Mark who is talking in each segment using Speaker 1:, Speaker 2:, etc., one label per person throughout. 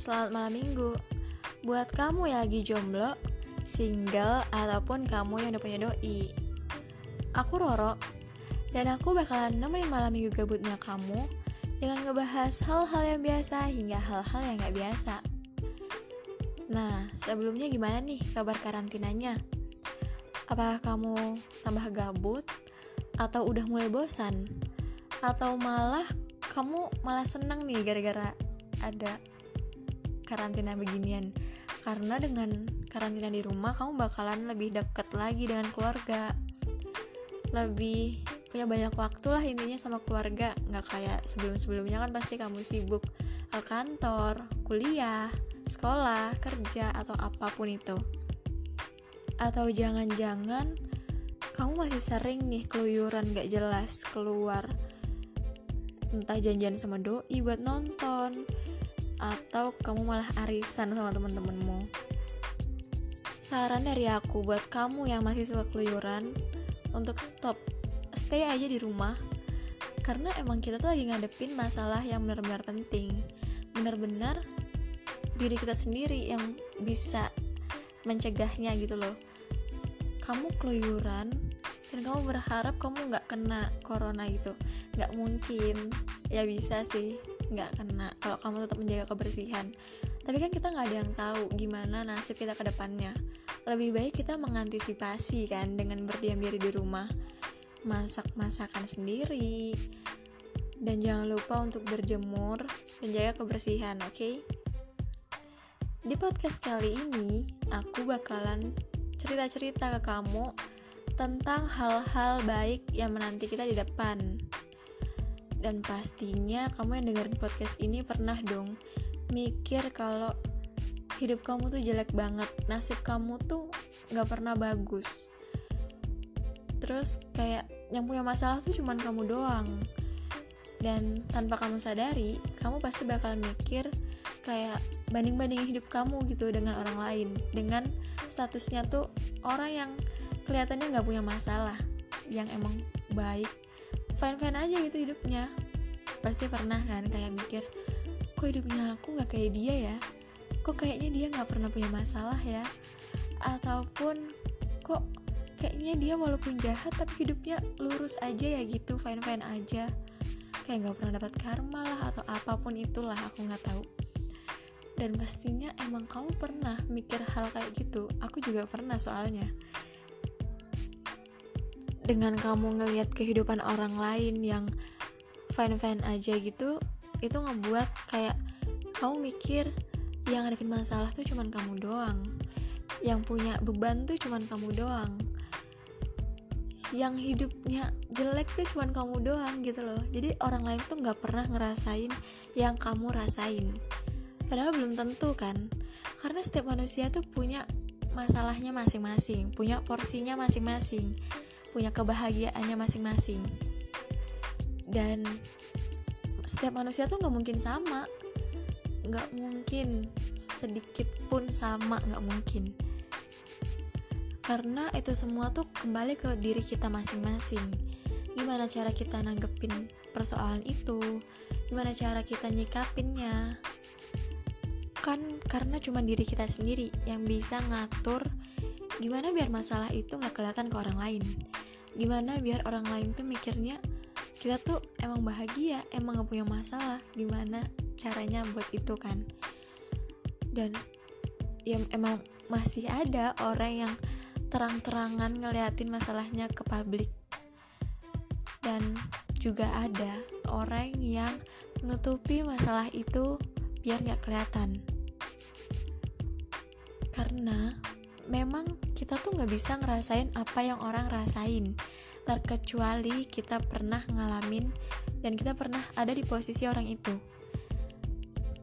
Speaker 1: selamat malam minggu Buat kamu yang lagi jomblo, single, ataupun kamu yang udah punya doi Aku Roro, dan aku bakalan nemenin malam minggu gabutnya kamu Dengan ngebahas hal-hal yang biasa hingga hal-hal yang gak biasa Nah, sebelumnya gimana nih kabar karantinanya? Apakah kamu tambah gabut? Atau udah mulai bosan? Atau malah kamu malah senang nih gara-gara ada karantina beginian. Karena dengan karantina di rumah kamu bakalan lebih deket lagi dengan keluarga. Lebih punya banyak waktu lah intinya sama keluarga. Nggak kayak sebelum-sebelumnya kan pasti kamu sibuk ke kantor, kuliah, sekolah, kerja atau apa pun itu. Atau jangan-jangan kamu masih sering nih keluyuran gak jelas keluar. Entah janjian sama doi buat nonton atau kamu malah arisan sama teman-temanmu. Saran dari aku buat kamu yang masih suka keluyuran untuk stop, stay aja di rumah. Karena emang kita tuh lagi ngadepin masalah yang benar-benar penting. Benar-benar diri kita sendiri yang bisa mencegahnya gitu loh. Kamu keluyuran dan kamu berharap kamu nggak kena corona gitu, nggak mungkin. Ya bisa sih, nggak kena kalau kamu tetap menjaga kebersihan. Tapi kan kita nggak ada yang tahu gimana nasib kita ke depannya. Lebih baik kita mengantisipasi kan dengan berdiam diri di rumah. Masak masakan sendiri. Dan jangan lupa untuk berjemur dan jaga kebersihan oke? Okay? di podcast kali ini aku bakalan cerita-cerita ke kamu tentang hal-hal baik yang menanti kita di depan dan pastinya kamu yang dengerin podcast ini pernah dong mikir kalau hidup kamu tuh jelek banget, nasib kamu tuh gak pernah bagus. Terus kayak yang punya masalah tuh cuman kamu doang. Dan tanpa kamu sadari, kamu pasti bakal mikir kayak banding-bandingin hidup kamu gitu dengan orang lain. Dengan statusnya tuh orang yang kelihatannya gak punya masalah, yang emang baik fine-fine aja gitu hidupnya. Pasti pernah kan kayak mikir kok hidupnya aku nggak kayak dia ya? Kok kayaknya dia nggak pernah punya masalah ya? Ataupun kok kayaknya dia walaupun jahat tapi hidupnya lurus aja ya gitu fine fine aja. Kayak nggak pernah dapat karma lah atau apa pun itulah aku nggak tahu. Dan pastinya emang kamu pernah mikir hal kayak gitu. Aku juga pernah soalnya dengan kamu ngelihat kehidupan orang lain yang fine-fine aja gitu itu ngebuat kayak kamu mikir yang ngadepin masalah tuh cuman kamu doang. Yang punya beban tuh cuman kamu doang. Yang hidupnya jelek tuh cuman kamu doang gitu loh. Jadi orang lain tuh nggak pernah ngerasain yang kamu rasain. Padahal belum tentu kan. Karena setiap manusia tuh punya masalahnya masing-masing punya porsinya masing-masing punya kebahagiaannya masing-masing. Dan setiap manusia tuh nggak mungkin sama. Nggak mungkin sedikit pun sama nggak mungkin. Karena itu semua tuh kembali ke diri kita masing-masing. Gimana cara kita nanggepin persoalan itu? Gimana cara kita nyikapinnya? Kan karena cuma diri kita sendiri yang bisa ngatur gimana biar masalah itu nggak kelihatan ke orang lain? Gimana biar orang lain tuh mikirnya kita tuh emang bahagia emang gak punya masalah. Gimana caranya buat itu kan? Dan ya emang masih ada orang yang terang-terangan ngeliatin masalahnya ke publik. Dan juga ada orang yang menutupi masalah itu biar nggak kelihatan. Karena memang kita tuh nggak bisa ngerasain apa yang orang rasain. Terkecuali kita pernah ngalamin dan kita pernah ada di posisi orang itu.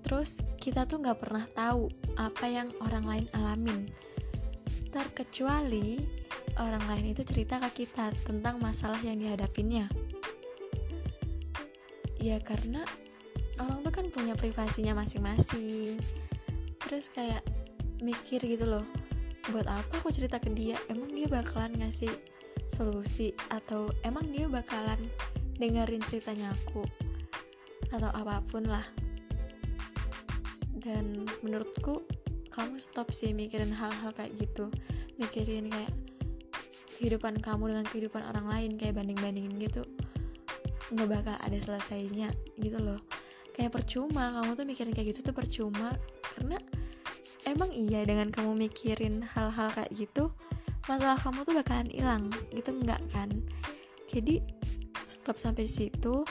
Speaker 1: Terus kita tuh nggak pernah tahu apa yang orang lain alamin. Terkecuali orang lain itu cerita ke kita tentang masalah yang dihadapinya ya karena orang tuh kan punya privasinya masing-masing. Terus kayak mikir gitu loh buat apa aku cerita ke dia? Emang dia bakalan ngasih solusi? Atau emang dia bakalan dengerin ceritanya aku? Atau apa pun lah. Dan menurutku kamu stop sih mikirin hal-hal kayak gitu. Mikirin kayak kehidupan kamu dengan kehidupan orang lain kayak banding-bandingin gitu. Nggak bakal ada selesainya gitu loh. Kayak percuma kamu tuh mikirin kayak gitu tuh percuma. Karena emang iya dengan kamu mikirin hal-hal kayak gitu? Masalah kamu tuh bakalan hilang gitu enggak kan? Jadi stop sampai di situ.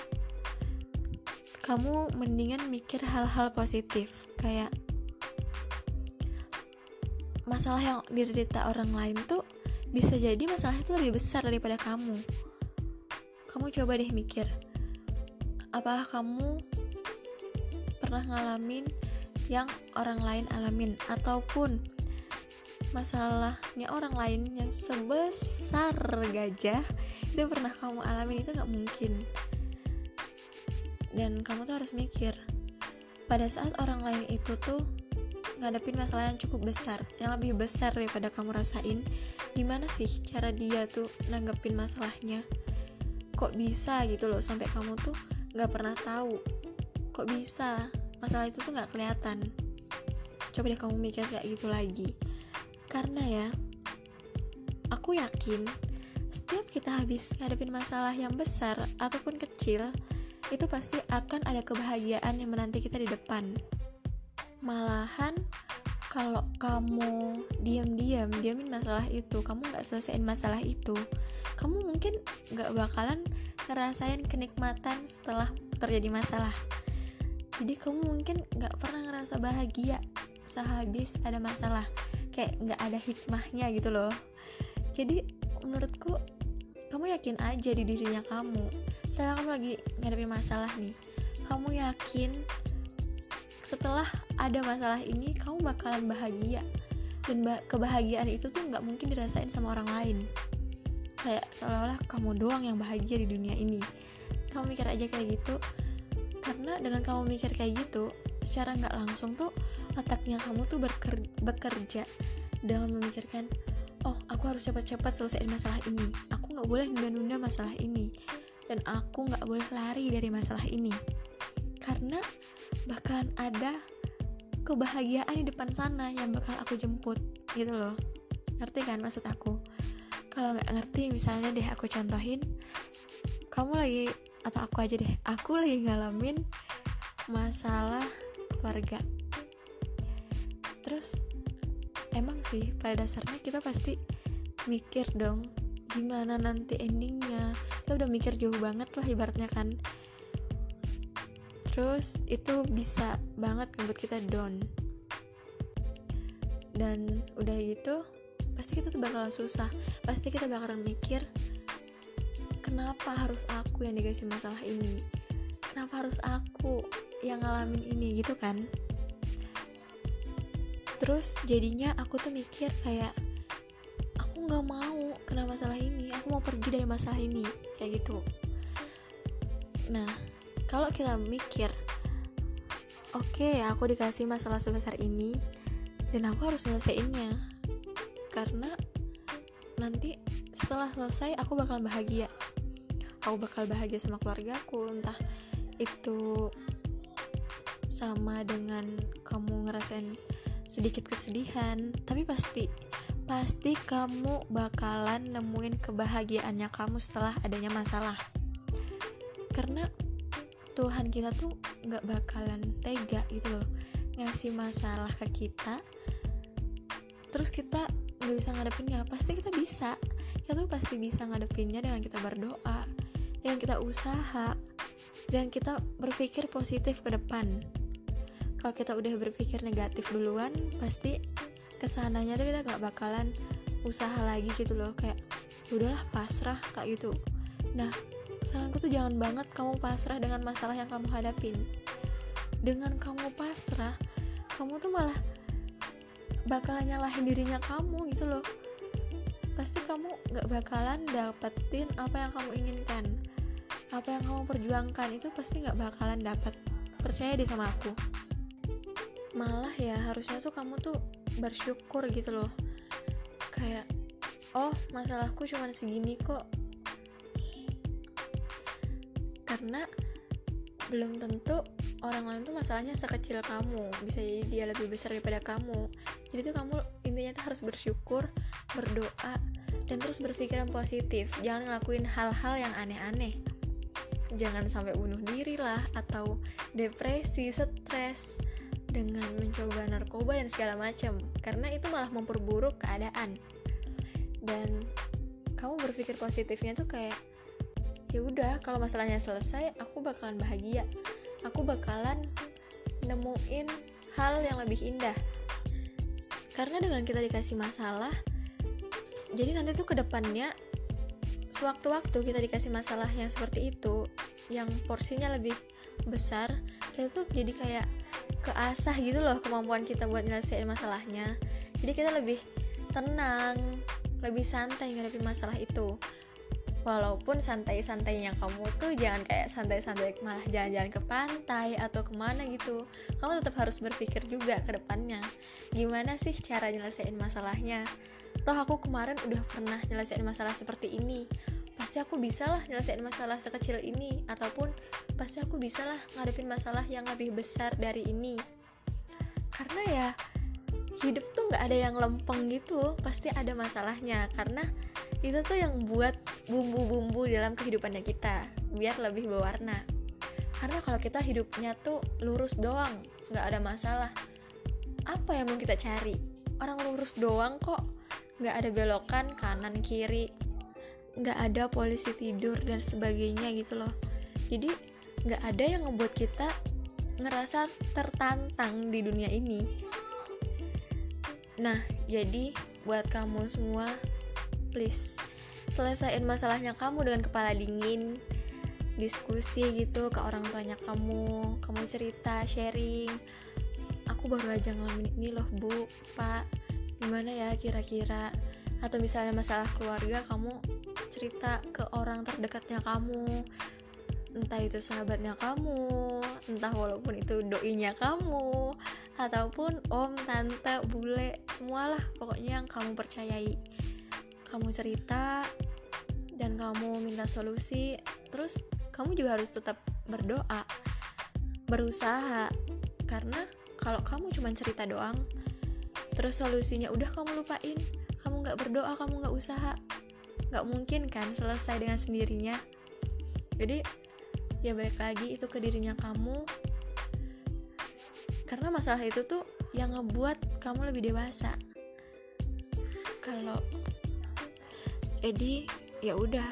Speaker 1: Kamu mendingan mikir hal-hal positif kayak masalah yang diderita orang lain tuh bisa jadi masalah itu lebih besar daripada kamu. Kamu coba deh mikir apakah kamu pernah ngalamin yang orang lain alamin ataupun masalahnya orang lain yang sebesar gajah itu pernah kamu alami itu nggak mungkin. Dan kamu tuh harus mikir pada saat orang lain itu tuh ngadepin masalah yang cukup besar yang lebih besar daripada kamu rasain gimana sih cara dia tuh nanggepin masalahnya? Kok bisa gitu loh sampai kamu tuh nggak pernah tahu. Kok bisa masalah itu tuh nggak kelihatan coba deh kamu mikir kayak gitu lagi karena ya, aku yakin setiap kita habis ngadepin masalah yang besar ataupun kecil, itu pasti akan ada kebahagiaan yang menanti kita di depan. Malahan, kalau kamu diam-diam diamin masalah itu, kamu nggak selesaiin masalah itu, kamu mungkin nggak bakalan ngerasain kenikmatan setelah terjadi masalah. Jadi kamu mungkin nggak pernah ngerasa bahagia sehabis ada masalah. Kayak nggak ada hikmahnya gitu loh. Jadi menurutku kamu yakin aja di dirinya kamu. Saya kamu lagi ngadepin masalah nih kamu yakin setelah ada masalah ini kamu bakalan bahagia. Dan ba kebahagiaan itu tuh nggak mungkin dirasain sama orang lain. Kayak seolah-olah kamu doang yang bahagia di dunia ini. Kamu mikir aja kayak gitu karena dengan kamu mikir kayak gitu secara nggak langsung tuh otaknya kamu tuh beker bekerja dengan memikirkan oh aku harus cepat-cepat selesaiin masalah ini. Aku nggak boleh nunda-nunda masalah ini. Dan aku nggak boleh lari dari masalah ini. Karena bakalan ada kebahagiaan di depan sana yang bakal aku jemput gitu loh. Ngerti kan maksud aku? Kalau nggak ngerti misalnya deh aku contohin kamu lagi atau aku aja deh. Aku lagi ngalamin masalah keluarga. Terus emang sih pada dasarnya kita pasti mikir dong gimana nanti endingnya. Kita udah mikir jauh banget lah ibaratnya kan. Terus itu bisa banget ngebuat kita down. Dan udah gitu pasti kita tuh bakal susah. Pasti kita bakalan mikir kenapa harus aku yang dikasih masalah ini? Kenapa harus aku yang ngalamin ini gitu kan? Terus jadinya aku tuh mikir kayak aku nggak mau kena masalah ini aku mau pergi dari masalah ini kayak gitu. Nah kalau kita mikir oke okay, aku dikasih masalah sebesar ini dan aku harus selesaiinnya karena nanti setelah selesai aku bakal bahagia aku bakal bahagia sama keluargaku entah itu sama dengan kamu ngerasain sedikit kesedihan, tapi pasti pasti kamu bakalan nemuin kebahagiaannya kamu setelah adanya masalah. Karena Tuhan kita tuh nggak bakalan tega gitu loh ngasih masalah ke kita, terus kita nggak bisa ngadepinnya. Pasti kita bisa, kita tuh pasti bisa ngadepinnya dengan kita berdoa, dengan kita usaha, dan kita berpikir positif ke depan. Kalau kita udah berpikir negatif duluan pasti ke sananya tuh kita gak bakalan usaha lagi gitu loh. Kayak ya udahlah pasrah kayak gitu. Nah saranku tuh jangan banget kamu pasrah dengan masalah yang kamu hadapin. Dengan kamu pasrah kamu tuh malah bakalan nyalahin dirinya kamu gitu loh. Pasti kamu gak bakalan dapetin apa yang kamu inginkan apa yang kamu perjuangkan itu pasti gak bakalan dapat percaya deh sama aku. Malah ya harusnya tuh kamu tuh bersyukur gitu loh. Kayak oh masalahku cuma segini kok. Karena belum tentu orang lain tuh masalahnya sekecil kamu. Bisa jadi dia lebih besar daripada kamu. Jadi tuh kamu intinya tuh harus bersyukur berdoa dan terus berpikiran positif. Jangan ngelakuin hal-hal yang aneh-aneh jangan sampai bunuh diri lah atau depresi stres dengan mencoba narkoba dan segala macam. Karena itu malah memperburuk keadaan. Dan kamu berpikir positifnya tuh kayak ya udah kalau masalahnya selesai aku bakalan bahagia. Aku bakalan nemuin hal yang lebih indah. Karena dengan kita dikasih masalah jadi nanti tuh ke depannya sewaktu-waktu kita dikasih masalah yang seperti itu yang porsinya lebih besar kita tuh jadi kayak keasah gitu loh kemampuan kita buat nyelesain masalahnya. Jadi kita lebih tenang lebih santai ngadepin masalah itu. Walaupun santai-santainya kamu tuh jangan kayak santai-santai malah jalan-jalan ke pantai atau ke mana gitu. Kamu tetap harus berpikir juga ke depannya. Gimana sih cara nyelesain masalahnya toh aku kemarin udah pernah nyelesain masalah seperti ini. Pasti aku bisa lah nyelesain masalah sekecil ini ataupun pasti aku bisa lah ngadepin masalah yang lebih besar dari ini. Karena ya hidup tuh nggak ada yang lempeng gitu pasti ada masalahnya. Karena itu tuh yang buat bumbu-bumbu dalam kehidupannya kita biar lebih berwarna. Karena kalau kita hidupnya tuh lurus doang nggak ada masalah apa yang mau kita cari? Orang lurus doang kok nggak ada belokan kanan kiri. Nggak ada polisi tidur dan sebagainya gitu loh. Jadi nggak ada yang ngebuat kita ngerasa tertantang di dunia ini. Nah jadi buat kamu semua please selesaiin masalahnya kamu dengan kepala dingin. Diskusi gitu ke orang tuanya kamu. Kamu cerita sharing. Aku baru aja ngalamin ini loh bu pak gimana ya kira-kira? Atau misalnya masalah keluarga kamu cerita ke orang terdekatnya kamu. Entah itu sahabatnya kamu entah walaupun itu doinya kamu ataupun om tante bule semualah pokoknya yang kamu percayai. Kamu cerita dan kamu minta solusi terus kamu juga harus tetap berdoa berusaha. Karena kalau kamu cuma cerita doang terus solusinya udah kamu lupain. Kamu nggak berdoa kamu nggak usaha. Nggak mungkin kan selesai dengan sendirinya. Jadi ya balik lagi itu ke dirinya kamu. Karena masalah itu tuh yang ngebuat kamu lebih dewasa. Kalau jadi ya udah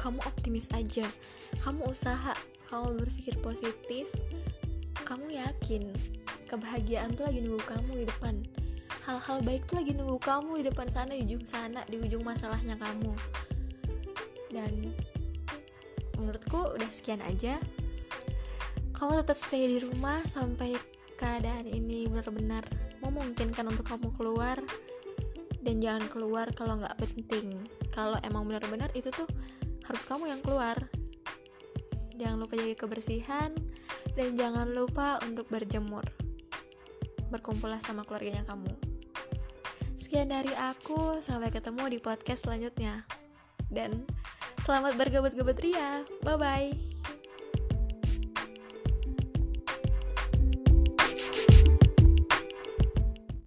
Speaker 1: kamu optimis aja. Kamu usaha kamu berpikir positif kamu yakin kebahagiaan tuh lagi nunggu kamu di depan hal-hal baik tuh lagi nunggu kamu di depan sana di ujung sana di ujung masalahnya kamu. Dan menurutku udah sekian aja. Kamu tetap stay di rumah sampai keadaan ini benar-benar memungkinkan untuk kamu keluar. Dan jangan keluar kalau nggak penting. Kalau emang benar-benar itu tuh harus kamu yang keluar. Jangan lupa jaga kebersihan dan jangan lupa untuk berjemur. Berkumpullah sama keluarganya kamu sekian dari aku sampai ketemu di podcast selanjutnya. Dan selamat bergabut-gabut ria. Bye bye